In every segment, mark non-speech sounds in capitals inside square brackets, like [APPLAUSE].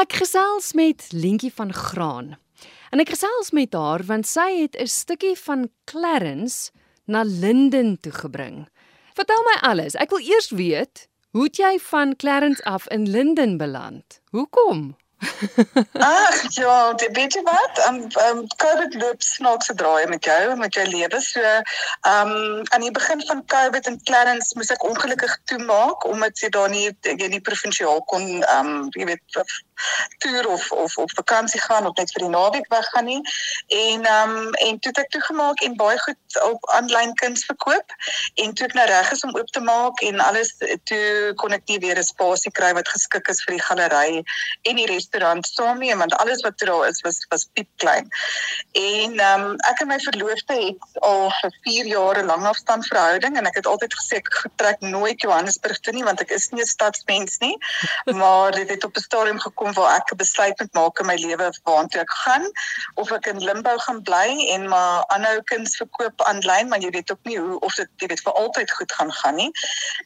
Ek gesels met Lentjie van Graan. En ek gesels met haar want sy het 'n stukkie van Clarence na Linden toe gebring. Vertel my alles. Ek wil eers weet, hoe het jy van Clarence af in Linden beland? Hoekom? [LAUGHS] Ag ja, weet jy wat? Ehm um, COVID loop snaakse draaie met jou met jou lewe. So ehm um, aan die begin van COVID in Clarence moes ek ongelukkig toemaak omdat jy daar nie jy nie provinsiaal kon ehm um, jy weet toer of of op vakansie gaan of net vir die naweek weggaan nie. En ehm um, en toe het ek toegemaak en baie goed op aanlyn kuns verkoop en toe ek nou reg is om oop te maak en alles toe kon ek nie weer 'n spasie kry wat geskik is vir die galery en die restaurant saam nie want alles wat daar is was was piep klein. En ehm um, ek en my verloofde het al vir 4 jaar 'n langafstand verhouding en ek het altyd gesê ek trek nooit Johannesburg toe nie want ek is nie 'n stadsmens nie. [LAUGHS] Maar dit het op 'n stadium gekom waar ek 'n besluit moet maak in my lewe waartoe ek gaan of ek in Limbo gaan bly en maar aanhou kuns verkoop aanlyn maar jy weet ook nie hoe of dit jy weet vir altyd goed gaan gaan nie.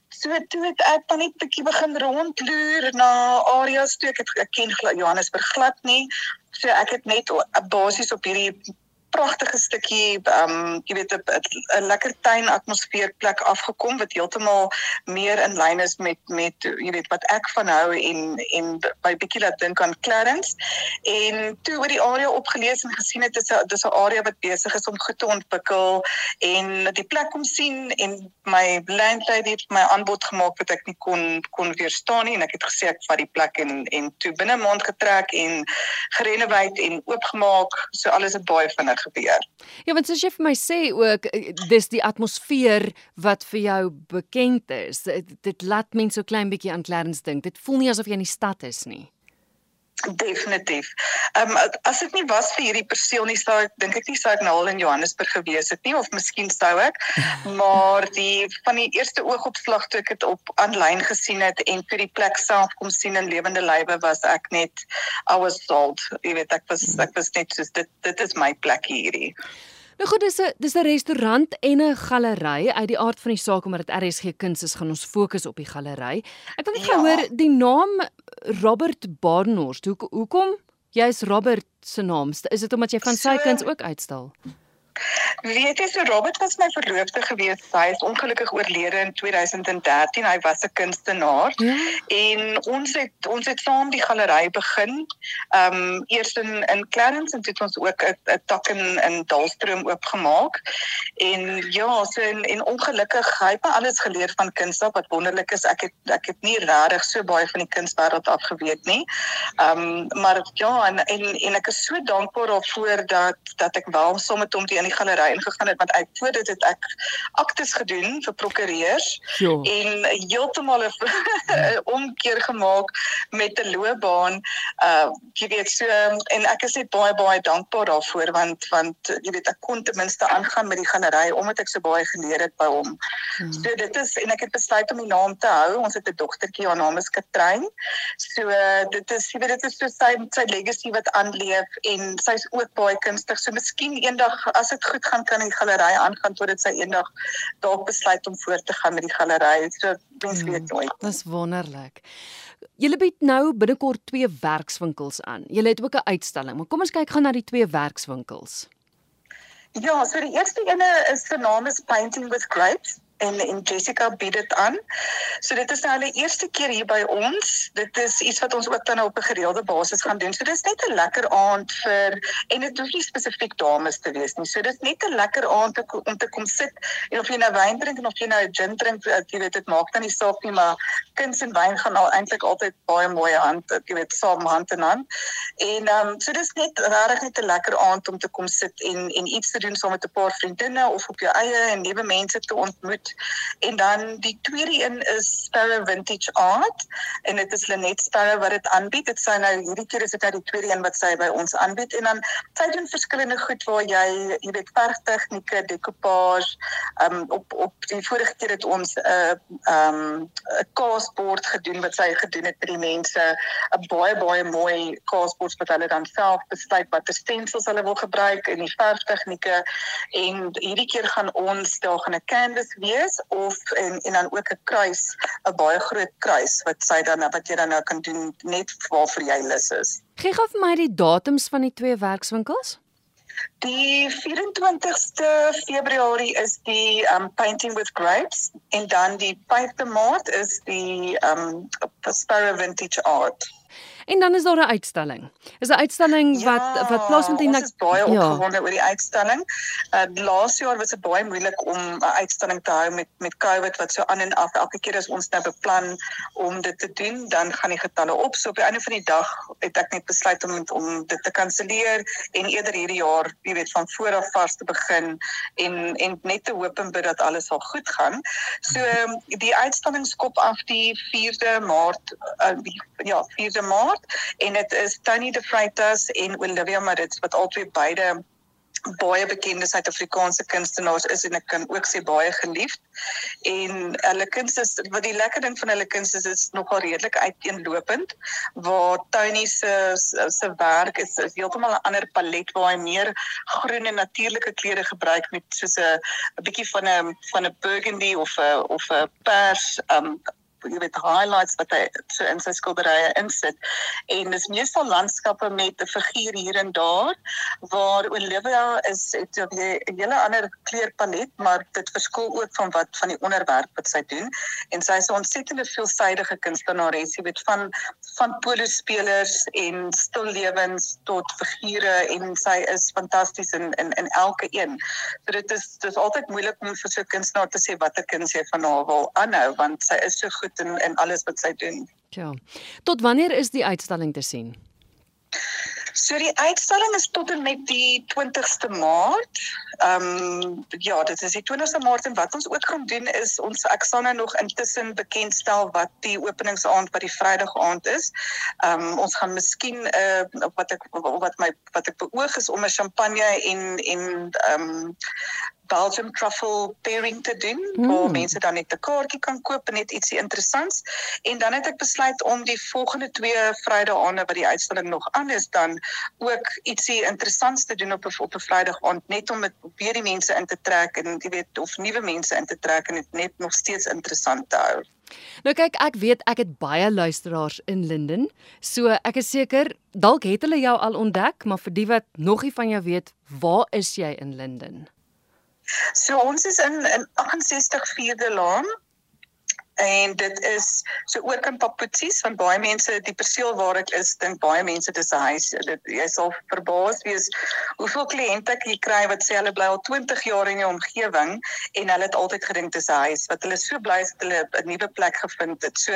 So toe het ek dan net 'n bietjie begin rondloer na areas toe ek het ek ken Johannesburg glad nie. So ek het net basies op hierdie pragtige stukkie ehm um, jy weet 'n lekker tuin atmosfeer plek afgekom wat heeltemal meer in lyn is met met jy weet wat ek van hou en en by bietjie laat dink aan Clarence. En toe oor die area opgelees en gesien het dis 'n dis 'n area wat besig is om goed te ontwikkel en die plek kom sien en my landlady het my aanbod gemaak wat ek nie kon kon weerstaan nie en ek het gesê ek vat die plek en en toe binne 'n maand getrek en gerenoveer en oopgemaak. So alles het baie vinnig gebeur. Ja, want soos jy vir my sê ook eh, dis die atmosfeer wat vir jou bekend is. Dit, dit laat mense so klein bietjie aan Clarence dink. Dit voel nie asof jy in die stad is nie. Definitief. Ehm um, as dit nie was vir hierdie perseel nie sou ek dink ek nie sou ek nou al in Johannesburg gewees het nie of miskien sou ek. [LAUGHS] Maar die van die eerste oogopslag toe ek dit op aanlyn gesien het en vir die plek self kom sien in lewende lywe was ek net I was sold. Jy weet ek was ek was net soos dit dit is my plek hierdie. Nou goed, dis 'n dis 'n restaurant en 'n galery uit die aard van die saak omdat dit RSG Kuns is, gaan ons fokus op die galery. Ek wil net ja. gehoor die naam Robert Badenhorst. Hoe hoekom jy's Robert se naam? Is dit omdat jy van sy kuns ook uitstal? Weet jy, so Robert was my verloofde gewees. Hy is ongelukkig oorlede in 2013. Hy was 'n kunstenaar. Ja. En ons het ons het saam die galery begin. Ehm um, eers in in Clarence en dit ons ook 'n tak in in Dalstroom oopgemaak. En ja, so en, en ongelukkig hy het alles geleer van kuns wat wonderlik is. Ek het ek het nie regtig so baie van die kunswêreld af geweet nie. Ehm um, maar ja, en, en en ek is so dankbaar daarvoor dat dat ek wel saam met hom die in die galery ingegaan het want ek voor dit het ek aktes gedoen vir prokureurs jo. en heeltemal 'n [LAUGHS] omkeer gemaak met 'n loopbaan. Uh jy weet so en ek is net baie baie dankbaar daarvoor want want jy weet ek kon ten minste aangaan met die galery omdat ek so baie geleer het by hom. Hmm. So dit is en ek het besluit om die naam te hou. Ons het 'n dogtertjie, haar naam is Katrein. So dit is jy weet dit is so sy sy legacy wat aanleef en sy's ook baie kunstig. So miskien eendag as dit goed gaan kan die galery aangaan totdat sy eendag dalk besluit om voort te gaan met die galery. So mens hmm, weet nooit. Dis wonderlik. Julle bied nou binnekort twee werkswinkels aan. Julle het ook 'n uitstalling, maar kom ons kyk gou na die twee werkswinkels. Ja, so die eerste ene is se naam is Painting with Grapes en en Jessica bied dit aan. So dit is nou hulle eerste keer hier by ons. Dit is iets wat ons ook dan op 'n gereelde basis gaan doen. So dis net 'n lekker aand vir en dit hoef nie spesifiek dames te wees nie. So dis net 'n lekker aand te, om te kom sit en of jy nou wyn drink en of jy nou gin drink, eh, jy weet dit maak dan nie saak nie, maar kuns en wyn gaan al eintlik altyd baie mooi hand, jy weet, saam hand in hand. En ehm um, so dis net regtig net 'n lekker aand om te kom sit en en iets te doen saam met 'n paar vriendinne of op jou eie en nuwe mense te ontmoet En dan die tweede een is Sparrow Vintage Art en dit is Lenet Sparrow wat dit aanbied. Dit sê nou hierdie keer is dit nou die tweede een wat sy by ons aanbied. En dan sy doen verskillende goed waar jy jy weet verf tegnieke, decoupage, um op op die vorige keer het ons 'n uh, um 'n kaasbord gedoen wat sy gedoen het vir die mense, 'n baie baie mooi kaasbord wat hulle dan self besluit watter stensels hulle wil gebruik en die verf tegnieke en hierdie keer gaan ons daar gaan 'n canvas weer wees of en en dan ook 'n kruis, 'n baie groot kruis wat sy dan wat jy dan nou kan doen net waarvoor jy lus is. Gee gou vir my die datums van die twee werkswinkels. Die 24ste Februarie is die um painting with grapes en dan die 5de Maart is die um Sparrow Vintage Art. En dan is daar 'n uitstalling. Is 'n uitstalling Ja, wat wat plaasvind in Ons is baie Ja. opgewonde oor die uitstalling. Uh laas jaar was dit baie moeilik om 'n uitstalling te hou met met COVID wat so aan en af. Elke keer as ons nou beplan om dit te doen, dan gaan die getalle op. So op die einde van die dag het ek net besluit om om dit te kanselleer en eerder hierdie jaar, jy weet, van voor af vars te begin en en net te hoop en bid dat alles sal goed gaan. So die uitstalling skop af die 4de Maart, uh, die, ja, 4de Maart en dit is Tony De Freitas en Olivia Maritz wat albei beide baie bekende Suid-Afrikaanse kunstenaars is en ek kan ook sê baie geliefd. En hulle kuns is wat die lekker ding van hulle kuns is is nogal redelik uiteenlopend waar Tony se- se werk is, is heeltemal 'n ander palet waar hy meer groen en natuurlike kleure gebruik met soos 'n 'n bietjie van 'n van 'n burgundy of 'n of 'n pers um jy weet highlights wat hy so in sy skilderye insit en dis meestal landskappe met 'n figuur hier en daar waar Olivia is het 'n hele ander kleurpalet maar dit verskil ook van wat van die onderwerp wat sy doen en sy is 'n ontsettende veelsidige kunstenares jy weet van van polospelers en stillewens tot figure en sy is fantasties in in in elke een. So dit is dis altyd moeilik om vir so 'n kunstenaar te sê watter kuns jy van haar wil aanhou want sy is so goed in in alles wat sy doen. Ja. Tot wanneer is die uitstalling te sien? So die uitstalling is tot en met die 20ste Maart. Ehm um, ja, dit is die 20ste Maart en wat ons ook gaan doen is ons ek sal nou nog intussen bekendstel wat die openingsaand wat die Vrydag aand is. Ehm um, ons gaan miskien uh, wat ek wat my wat ek beoog is om 'n champagne en en ehm um, Belgium truffle pairing te doen mm. waar Mm. mense dan net 'n kaartjie kan koop en net ietsie interessants en dan het ek besluit om die volgende twee Vrydae aande wat die uitstalling nog aan is dan ook ietsie interessants te doen op 'n op 'n Vrydag aand net om dit weer die mense in te trek en jy weet of nuwe mense in te trek en dit net nog steeds interessant te hou. Nou kyk, ek weet ek het baie luisteraars in Linden, so ek is seker dalk het hulle jou al ontdek, maar vir die wat nog nie van jou weet, waar is jy in Linden? So ons is in in 68 Vierde Laan en dit is so oorkant Papoetsies want baie mense die perseel waar ek is dink baie mense dis 'n huis dit jy sal verbaas wees hoeveel kliënte ek hier kry wat sê hulle bly al 20 jaar in die omgewing en hulle het altyd gedink dis 'n huis wat hulle so bly is dat hulle 'n nuwe plek gevind het so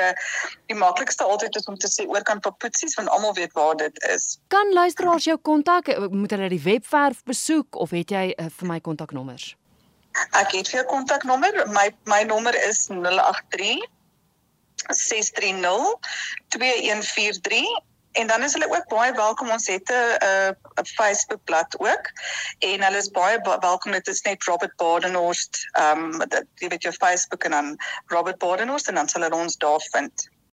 die maklikste altyd is om te sê oorkant Papoetsies want almal weet waar dit is Kan luisteraars jou kontak? Moet hulle die webwerf besoek of het jy uh, vir my kontaknommers? Ek het vir kontaknommer. My my nommer is 083 630 2143 en dan is hulle ook baie welkom. Ons het 'n 'n 'n Facebookblad ook. En hulle is baie ba- welkom. Dit is net Robert Badenhorst. Ehm um, dat jy weet jou Facebook en dan Robert Badenhorst en dan sal hulle ons daar vind.